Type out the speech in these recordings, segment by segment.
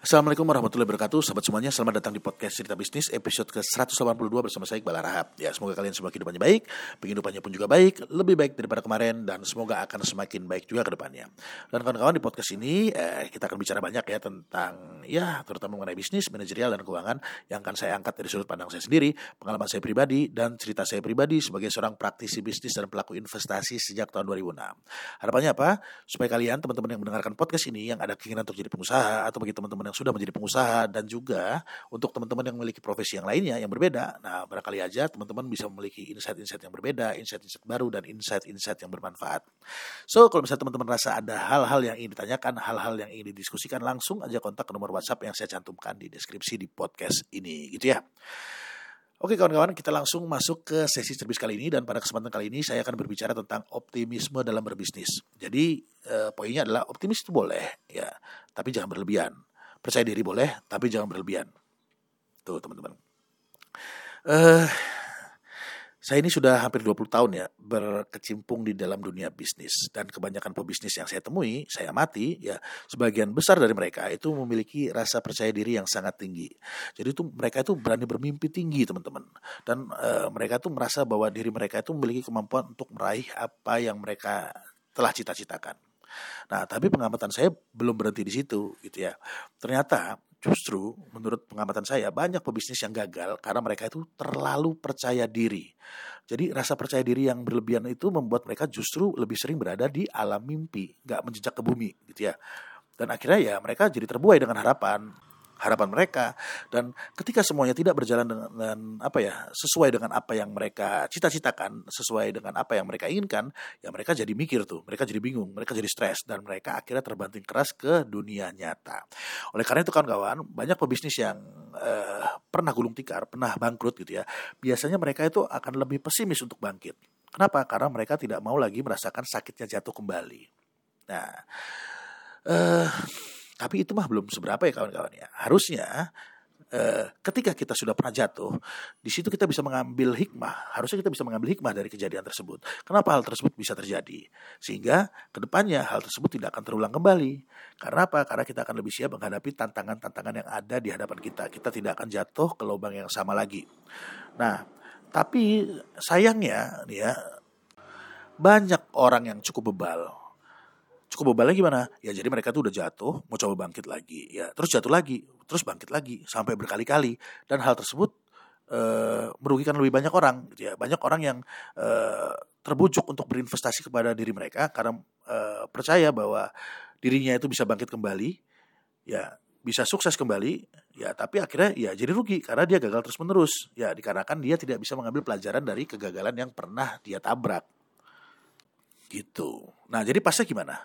Assalamualaikum warahmatullahi wabarakatuh. Sahabat semuanya selamat datang di podcast cerita bisnis episode ke-182 bersama saya Iqbal Rahab Ya semoga kalian semua kehidupannya baik Penghidupannya pun juga baik Lebih baik daripada kemarin Dan semoga akan semakin baik juga ke depannya. Dan kawan-kawan di podcast ini eh, Kita akan bicara banyak ya tentang Ya terutama mengenai bisnis, manajerial dan keuangan Yang akan saya angkat dari sudut pandang saya sendiri Pengalaman saya pribadi dan cerita saya pribadi Sebagai seorang praktisi bisnis dan pelaku investasi sejak tahun 2006 Harapannya apa? Supaya kalian teman-teman yang mendengarkan podcast ini Yang ada keinginan untuk jadi pengusaha Atau bagi teman-teman yang sudah menjadi pengusaha dan juga untuk teman-teman yang memiliki profesi yang lainnya yang berbeda. Nah, barangkali aja teman-teman bisa memiliki insight-insight yang berbeda, insight-insight baru dan insight-insight yang bermanfaat. So, kalau misalnya teman-teman rasa ada hal-hal yang ingin ditanyakan, hal-hal yang ingin didiskusikan, langsung aja kontak ke nomor WhatsApp yang saya cantumkan di deskripsi di podcast ini, gitu ya. Oke kawan-kawan, kita langsung masuk ke sesi cerbis kali ini dan pada kesempatan kali ini saya akan berbicara tentang optimisme dalam berbisnis. Jadi eh, poinnya adalah optimis itu boleh ya, tapi jangan berlebihan. Percaya diri boleh, tapi jangan berlebihan. Tuh teman-teman. Uh, saya ini sudah hampir 20 tahun ya berkecimpung di dalam dunia bisnis dan kebanyakan pebisnis yang saya temui, saya amati ya sebagian besar dari mereka itu memiliki rasa percaya diri yang sangat tinggi. Jadi itu mereka itu berani bermimpi tinggi teman-teman dan uh, mereka itu merasa bahwa diri mereka itu memiliki kemampuan untuk meraih apa yang mereka telah cita-citakan. Nah, tapi pengamatan saya belum berhenti di situ gitu ya. Ternyata justru menurut pengamatan saya banyak pebisnis yang gagal karena mereka itu terlalu percaya diri. Jadi rasa percaya diri yang berlebihan itu membuat mereka justru lebih sering berada di alam mimpi, nggak menjejak ke bumi gitu ya. Dan akhirnya ya mereka jadi terbuai dengan harapan harapan mereka. Dan ketika semuanya tidak berjalan dengan, dengan apa ya sesuai dengan apa yang mereka cita-citakan sesuai dengan apa yang mereka inginkan ya mereka jadi mikir tuh mereka jadi bingung mereka jadi stres dan mereka akhirnya terbanting keras ke dunia nyata. Oleh karena itu kawan-kawan banyak pebisnis yang uh, pernah gulung tikar pernah bangkrut gitu ya biasanya mereka itu akan lebih pesimis untuk bangkit. Kenapa? Karena mereka tidak mau lagi merasakan sakitnya jatuh kembali. Nah uh, tapi itu mah belum seberapa ya kawan-kawan ya. Harusnya eh, ketika kita sudah pernah jatuh, di situ kita bisa mengambil hikmah. Harusnya kita bisa mengambil hikmah dari kejadian tersebut. Kenapa hal tersebut bisa terjadi? Sehingga ke depannya hal tersebut tidak akan terulang kembali. Karena apa? Karena kita akan lebih siap menghadapi tantangan-tantangan yang ada di hadapan kita. Kita tidak akan jatuh ke lubang yang sama lagi. Nah, tapi sayangnya ya banyak orang yang cukup bebal cukup bebalnya gimana? Ya jadi mereka tuh udah jatuh, mau coba bangkit lagi, ya terus jatuh lagi, terus bangkit lagi sampai berkali-kali dan hal tersebut uh, merugikan lebih banyak orang, gitu ya. Banyak orang yang uh, terbujuk untuk berinvestasi kepada diri mereka karena uh, percaya bahwa dirinya itu bisa bangkit kembali, ya bisa sukses kembali, ya tapi akhirnya ya jadi rugi karena dia gagal terus menerus, ya dikarenakan dia tidak bisa mengambil pelajaran dari kegagalan yang pernah dia tabrak gitu. Nah jadi pasnya gimana?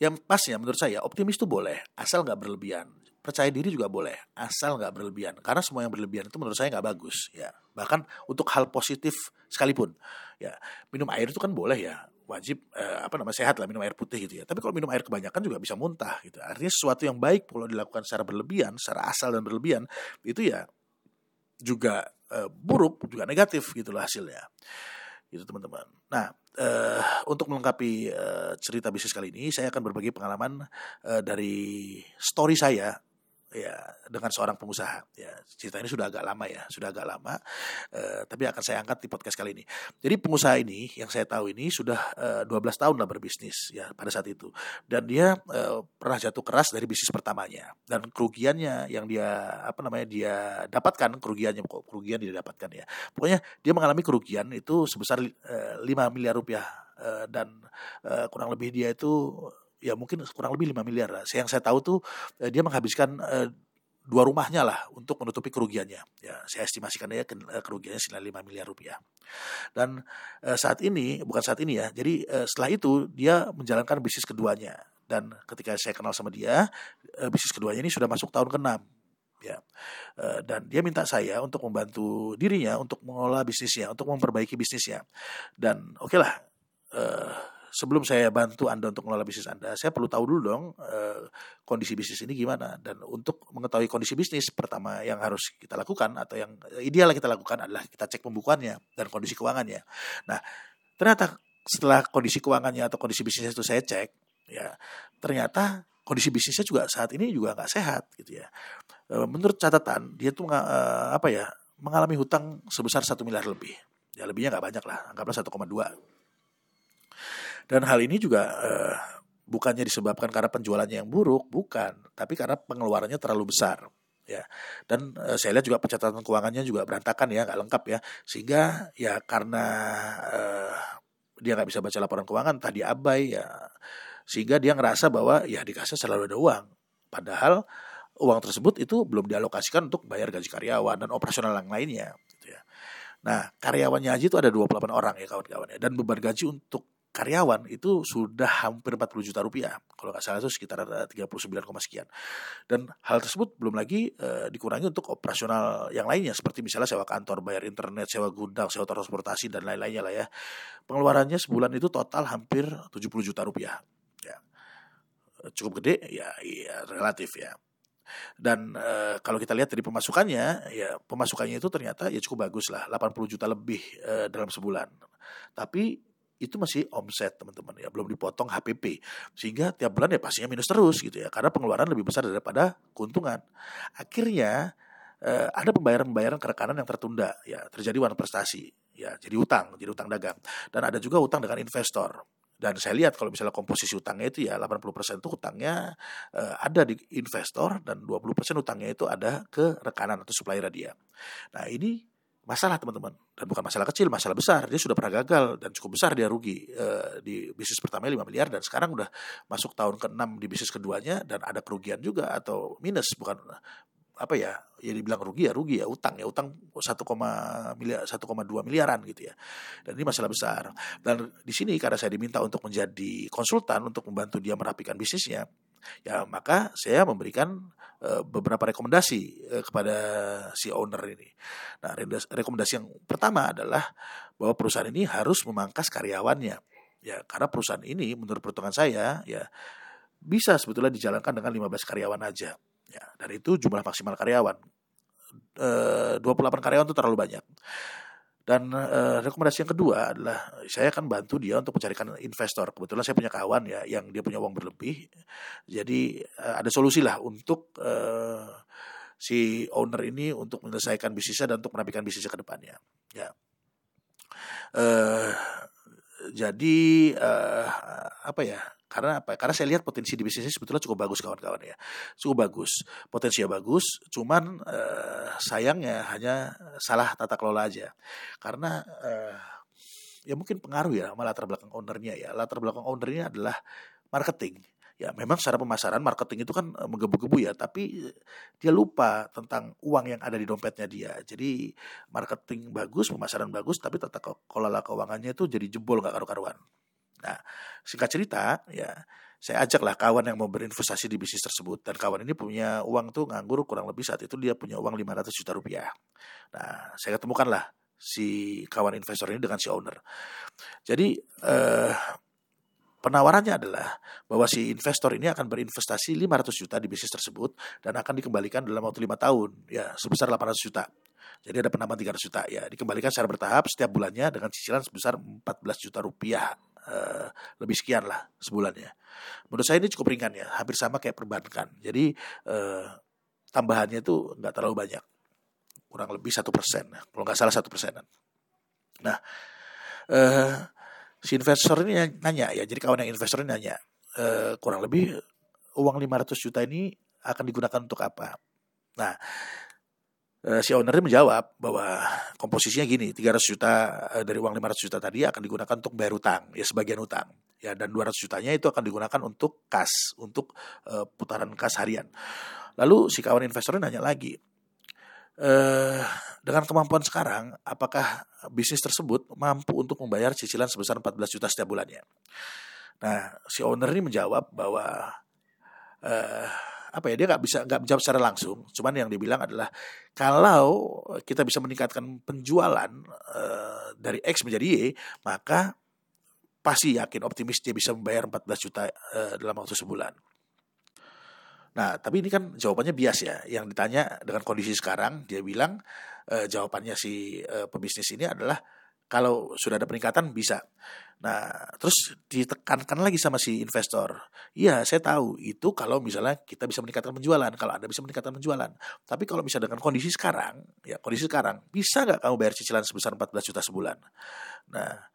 Yang pasnya menurut saya optimis itu boleh, asal nggak berlebihan. Percaya diri juga boleh, asal nggak berlebihan. Karena semua yang berlebihan itu menurut saya nggak bagus. Ya bahkan untuk hal positif sekalipun. Ya minum air itu kan boleh ya, wajib eh, apa namanya sehat lah minum air putih gitu ya. Tapi kalau minum air kebanyakan juga bisa muntah gitu. Artinya sesuatu yang baik kalau dilakukan secara berlebihan, secara asal dan berlebihan itu ya juga eh, buruk, juga negatif gitulah hasilnya gitu teman-teman. Nah, uh, untuk melengkapi uh, cerita bisnis kali ini, saya akan berbagi pengalaman uh, dari story saya ya dengan seorang pengusaha. Ya cerita ini sudah agak lama ya sudah agak lama uh, tapi akan saya angkat di podcast kali ini. Jadi pengusaha ini yang saya tahu ini sudah uh, 12 tahun lah berbisnis ya pada saat itu. Dan dia uh, pernah jatuh keras dari bisnis pertamanya. Dan kerugiannya yang dia apa namanya dia dapatkan kerugiannya kok kerugian dia dapatkan ya. Pokoknya dia mengalami kerugian itu sebesar uh, 5 miliar rupiah uh, dan uh, kurang lebih dia itu ya mungkin kurang lebih 5 miliar lah. Yang saya tahu tuh eh, dia menghabiskan eh, dua rumahnya lah untuk menutupi kerugiannya. Ya, saya estimasikan ya kerugiannya senilai 5 miliar rupiah. Dan eh, saat ini, bukan saat ini ya, jadi eh, setelah itu dia menjalankan bisnis keduanya. Dan ketika saya kenal sama dia, eh, bisnis keduanya ini sudah masuk tahun ke-6 ya eh, dan dia minta saya untuk membantu dirinya untuk mengelola bisnisnya untuk memperbaiki bisnisnya dan oke okay lah sebelum saya bantu Anda untuk mengelola bisnis Anda, saya perlu tahu dulu dong eh, kondisi bisnis ini gimana. Dan untuk mengetahui kondisi bisnis, pertama yang harus kita lakukan atau yang ideal kita lakukan adalah kita cek pembukuannya dan kondisi keuangannya. Nah, ternyata setelah kondisi keuangannya atau kondisi bisnis itu saya cek, ya ternyata kondisi bisnisnya juga saat ini juga nggak sehat gitu ya. E, menurut catatan dia tuh e, apa ya mengalami hutang sebesar satu miliar lebih. Ya lebihnya nggak banyak lah, anggaplah 1,2. Dan hal ini juga e, bukannya disebabkan karena penjualannya yang buruk, bukan, tapi karena pengeluarannya terlalu besar ya. Dan e, saya lihat juga pencatatan keuangannya juga berantakan ya nggak lengkap ya. Sehingga ya karena e, dia nggak bisa baca laporan keuangan tadi abai ya. Sehingga dia ngerasa bahwa ya di kasnya selalu ada uang. Padahal uang tersebut itu belum dialokasikan untuk bayar gaji karyawan dan operasional yang lainnya gitu ya. Nah karyawannya aja itu ada 28 orang ya kawan-kawan ya. Dan beban gaji untuk karyawan itu sudah hampir 40 juta rupiah. Kalau nggak salah itu sekitar 39, sekian. Dan hal tersebut belum lagi e, dikurangi untuk operasional yang lainnya seperti misalnya sewa kantor, bayar internet, sewa gudang, sewa transportasi dan lain-lainnya lah ya. Pengeluarannya sebulan itu total hampir 70 juta rupiah. Ya. Cukup gede ya, iya relatif ya. Dan e, kalau kita lihat dari pemasukannya, ya pemasukannya itu ternyata ya cukup bagus lah, 80 juta lebih e, dalam sebulan. Tapi itu masih omset teman-teman ya. Belum dipotong HPP sehingga tiap bulan ya pastinya minus terus gitu ya. Karena pengeluaran lebih besar daripada keuntungan. Akhirnya eh, ada pembayaran-pembayaran kerekanan yang tertunda ya. Terjadi warna prestasi ya. Jadi utang jadi utang dagang. Dan ada juga utang dengan investor. Dan saya lihat kalau misalnya komposisi utangnya itu ya 80% itu utangnya eh, ada di investor dan 20% utangnya itu ada ke rekanan atau supplier dia. Nah, ini masalah teman-teman. Dan bukan masalah kecil masalah besar. Dia sudah pernah gagal dan cukup besar dia rugi e, di bisnis pertama 5 miliar dan sekarang udah masuk tahun ke-6 di bisnis keduanya dan ada kerugian juga atau minus. Bukan apa ya ya dibilang rugi ya rugi ya utang ya utang 1, miliar 1,2 miliaran gitu ya. Dan ini masalah besar. Dan di sini karena saya diminta untuk menjadi konsultan untuk membantu dia merapikan bisnisnya ya maka saya memberikan uh, beberapa rekomendasi uh, kepada si owner ini. Nah, rekomendasi yang pertama adalah bahwa perusahaan ini harus memangkas karyawannya. Ya, karena perusahaan ini menurut perhitungan saya ya bisa sebetulnya dijalankan dengan 15 karyawan aja. Ya, dan itu jumlah maksimal karyawan. E, eh, 28 karyawan itu terlalu banyak. Dan uh, rekomendasi yang kedua adalah saya akan bantu dia untuk mencarikan investor. Kebetulan saya punya kawan ya yang dia punya uang berlebih. Jadi uh, ada solusi lah untuk uh, si owner ini untuk menyelesaikan bisnisnya dan untuk merapikan bisnisnya ke depannya. Ya. Uh, jadi uh, apa ya? Karena apa? Karena saya lihat potensi di bisnis ini sebetulnya cukup bagus kawan-kawan ya. Cukup bagus. Potensinya bagus, cuman uh, sayangnya hanya salah tata kelola aja. Karena uh, ya mungkin pengaruh ya sama latar belakang ownernya ya. Latar belakang ownernya adalah marketing. Ya memang secara pemasaran marketing itu kan menggebu-gebu ya, tapi dia lupa tentang uang yang ada di dompetnya dia. Jadi marketing bagus, pemasaran bagus, tapi tata kelola keuangannya itu jadi jebol gak karu-karuan. Nah, singkat cerita, ya saya ajaklah kawan yang mau berinvestasi di bisnis tersebut dan kawan ini punya uang tuh nganggur kurang lebih saat itu dia punya uang 500 juta rupiah. Nah, saya ketemukanlah si kawan investor ini dengan si owner. Jadi eh, penawarannya adalah bahwa si investor ini akan berinvestasi 500 juta di bisnis tersebut dan akan dikembalikan dalam waktu lima tahun ya sebesar 800 juta. Jadi ada penambahan 300 juta ya dikembalikan secara bertahap setiap bulannya dengan cicilan sebesar 14 juta rupiah uh, lebih sekian lah sebulannya. Menurut saya ini cukup ringan ya, hampir sama kayak perbankan. Jadi uh, tambahannya itu nggak terlalu banyak, kurang lebih satu persen, kalau nggak salah satu persenan. Nah, uh, si investor ini nanya ya, jadi kawan yang investor ini nanya, uh, kurang lebih uang 500 juta ini akan digunakan untuk apa? Nah, uh, si ownernya menjawab bahwa komposisinya gini 300 juta uh, dari uang 500 juta tadi akan digunakan untuk bayar utang ya sebagian utang. Ya dan 200 jutanya itu akan digunakan untuk kas untuk uh, putaran kas harian. Lalu si kawan investornya nanya lagi uh, dengan kemampuan sekarang apakah bisnis tersebut mampu untuk membayar cicilan sebesar 14 juta setiap bulannya? Nah si owner ini menjawab bahwa uh, apa ya dia nggak bisa nggak menjawab secara langsung cuman yang dibilang adalah kalau kita bisa meningkatkan penjualan uh, dari X menjadi Y maka pasti yakin optimis dia bisa membayar 14 juta uh, dalam waktu sebulan Nah, tapi ini kan jawabannya bias ya. Yang ditanya dengan kondisi sekarang, dia bilang uh, jawabannya si uh, pebisnis ini adalah kalau sudah ada peningkatan bisa. Nah, terus ditekankan lagi sama si investor. Iya, saya tahu itu kalau misalnya kita bisa meningkatkan penjualan, kalau Anda bisa meningkatkan penjualan. Tapi kalau misalnya dengan kondisi sekarang, ya kondisi sekarang, bisa nggak kamu bayar cicilan sebesar 14 juta sebulan? Nah,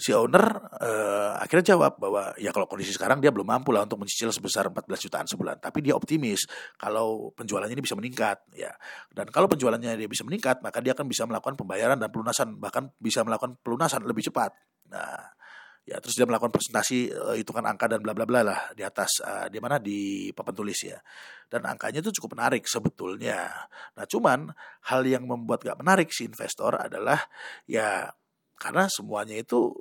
si owner uh, akhirnya jawab bahwa ya kalau kondisi sekarang dia belum mampu lah untuk mencicil sebesar 14 jutaan sebulan. Tapi dia optimis kalau penjualannya ini bisa meningkat ya. Dan kalau penjualannya dia bisa meningkat maka dia akan bisa melakukan pembayaran dan pelunasan bahkan bisa melakukan pelunasan lebih cepat. Nah ya terus dia melakukan presentasi uh, hitungan angka dan bla bla bla lah di atas uh, di mana? Di papan tulis ya. Dan angkanya itu cukup menarik sebetulnya. Nah cuman hal yang membuat gak menarik si investor adalah ya karena semuanya itu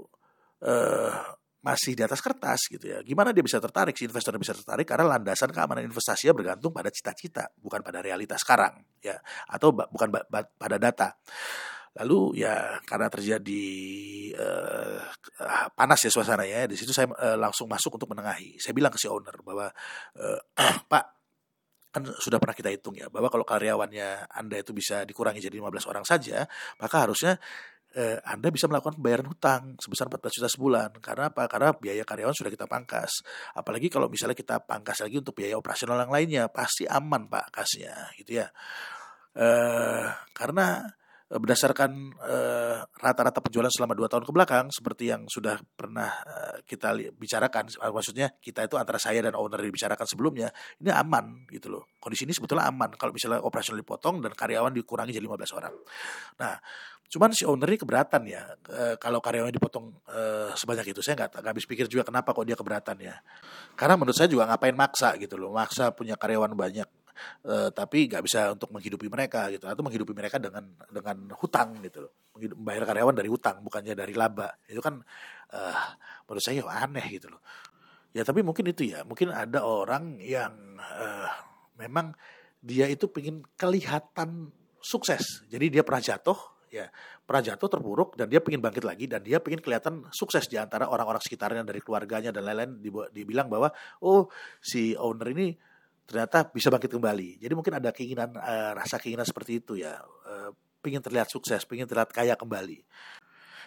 uh, masih di atas kertas gitu ya. Gimana dia bisa tertarik si investor bisa tertarik karena landasan keamanan investasinya bergantung pada cita-cita, bukan pada realitas sekarang ya atau bukan pada data. Lalu ya karena terjadi uh, panas ya suasananya, di situ saya uh, langsung masuk untuk menengahi. Saya bilang ke si owner bahwa uh, Pak kan sudah pernah kita hitung ya bahwa kalau karyawannya Anda itu bisa dikurangi jadi 15 orang saja, maka harusnya eh, Anda bisa melakukan pembayaran hutang sebesar 14 juta sebulan. Karena apa? Karena biaya karyawan sudah kita pangkas. Apalagi kalau misalnya kita pangkas lagi untuk biaya operasional yang lainnya, pasti aman Pak kasnya, gitu ya. Eh, karena berdasarkan eh, rata-rata uh, penjualan selama dua tahun ke belakang seperti yang sudah pernah uh, kita bicarakan maksudnya kita itu antara saya dan owner dibicarakan sebelumnya ini aman gitu loh. Kondisi ini sebetulnya aman kalau misalnya operasional dipotong dan karyawan dikurangi jadi 15 orang. Nah cuman si owner ini keberatan ya uh, kalau karyawan dipotong sebanyak itu. Saya nggak habis pikir juga kenapa kok dia keberatan ya. Karena menurut saya juga ngapain maksa gitu loh. Maksa punya karyawan banyak uh, tapi nggak bisa untuk menghidupi mereka gitu. Atau menghidupi mereka dengan dengan hutang gitu loh. Membayar karyawan dari hutang bukannya dari laba. Itu kan uh, menurut saya aneh gitu loh. Ya tapi mungkin itu ya. Mungkin ada orang yang uh, memang dia itu pengen kelihatan sukses. Jadi dia pernah jatuh ya. Pernah jatuh terpuruk dan dia pengen bangkit lagi dan dia pengen kelihatan sukses di antara orang-orang sekitarnya dari keluarganya dan lain-lain. Dibilang bahwa oh si owner ini ternyata bisa bangkit kembali. Jadi mungkin ada keinginan uh, rasa keinginan seperti itu ya, uh, pengen terlihat sukses, pengen terlihat kaya kembali.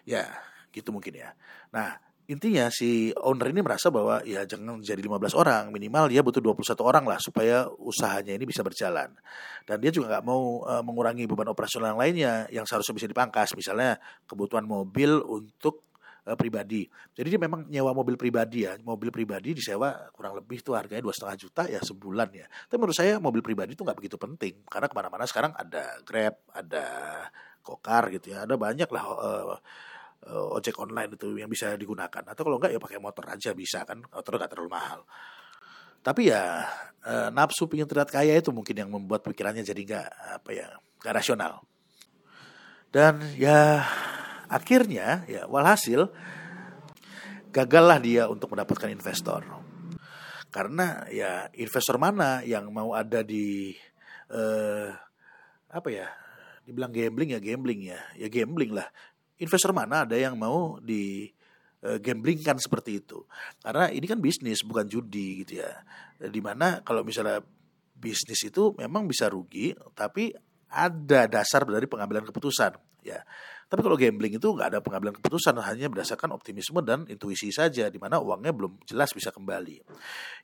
Ya, gitu mungkin ya. Nah, intinya si owner ini merasa bahwa ya jangan jadi 15 orang, minimal dia butuh 21 orang lah supaya usahanya ini bisa berjalan. Dan dia juga nggak mau uh, mengurangi beban operasional yang lainnya yang seharusnya bisa dipangkas, misalnya kebutuhan mobil untuk uh, pribadi. Jadi dia memang nyewa mobil pribadi ya, mobil pribadi disewa kurang lebih tuh harganya dua setengah juta ya sebulan ya. Tapi menurut saya mobil pribadi itu nggak begitu penting karena ke mana-mana sekarang ada Grab, ada Kokar gitu ya, ada banyak lah uh, ojek online itu yang bisa digunakan. Atau kalau enggak ya pakai motor aja bisa kan, motor nggak terlalu mahal. Tapi ya uh, nafsu pingin terlihat kaya itu mungkin yang membuat pikirannya jadi nggak apa ya nggak rasional. Dan ya Akhirnya ya walhasil gagallah dia untuk mendapatkan investor. Karena ya investor mana yang mau ada di eh, apa ya? Dibilang gambling ya gambling ya. Ya gambling lah. Investor mana ada yang mau di uh, gambling kan seperti itu. Karena ini kan bisnis bukan judi gitu ya. Di mana kalau misalnya bisnis itu memang bisa rugi, tapi ada dasar dari pengambilan keputusan ya. Tapi kalau gambling itu nggak ada pengambilan keputusan, hanya berdasarkan optimisme dan intuisi saja, di mana uangnya belum jelas bisa kembali.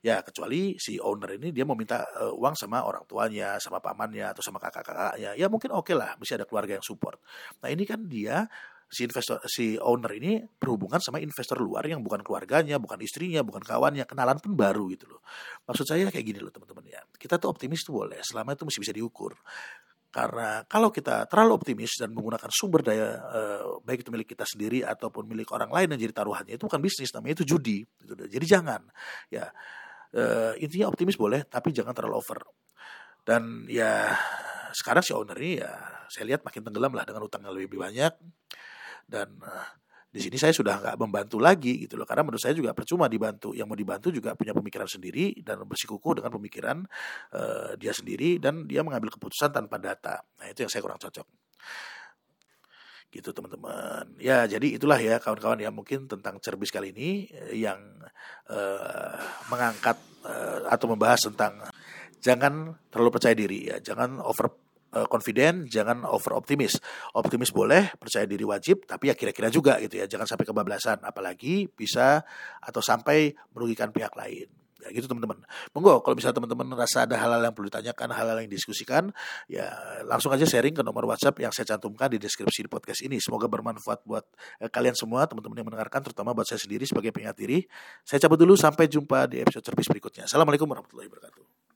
Ya kecuali si owner ini dia mau minta uh, uang sama orang tuanya, sama pamannya atau sama kakak-kakaknya, ya mungkin oke okay lah, bisa ada keluarga yang support. Nah ini kan dia si investor si owner ini berhubungan sama investor luar yang bukan keluarganya, bukan istrinya, bukan kawannya, kenalan pun baru gitu loh. Maksud saya kayak gini loh teman-teman ya. Kita tuh optimis tuh boleh, selama itu masih bisa diukur. Karena kalau kita terlalu optimis dan menggunakan sumber daya eh, baik itu milik kita sendiri ataupun milik orang lain yang jadi taruhannya itu bukan bisnis namanya itu judi. Gitu. Jadi jangan ya eh, intinya optimis boleh tapi jangan terlalu over. Dan ya sekarang si owner ini ya saya lihat makin tenggelam lah dengan utang yang lebih banyak dan eh, di sini saya sudah nggak membantu lagi gitu loh. Karena menurut saya juga percuma dibantu. Yang mau dibantu juga punya pemikiran sendiri dan bersikukuh dengan pemikiran uh, dia sendiri dan dia mengambil keputusan tanpa data. Nah itu yang saya kurang cocok. Gitu teman-teman. Ya jadi itulah ya kawan-kawan ya mungkin tentang cerbis kali ini eh, yang uh, mengangkat uh, atau membahas tentang jangan terlalu percaya diri ya jangan over confident, jangan over optimis. Optimis boleh, percaya diri wajib, tapi ya kira-kira juga gitu ya. Jangan sampai kebablasan, apalagi bisa atau sampai merugikan pihak lain. Ya gitu teman-teman. Monggo kalau bisa teman-teman rasa ada hal-hal yang perlu ditanyakan, hal-hal yang diskusikan, ya langsung aja sharing ke nomor WhatsApp yang saya cantumkan di deskripsi di podcast ini. Semoga bermanfaat buat eh, kalian semua, teman-teman yang mendengarkan, terutama buat saya sendiri sebagai pengingat diri. Saya cabut dulu, sampai jumpa di episode service berikutnya. Assalamualaikum warahmatullahi wabarakatuh.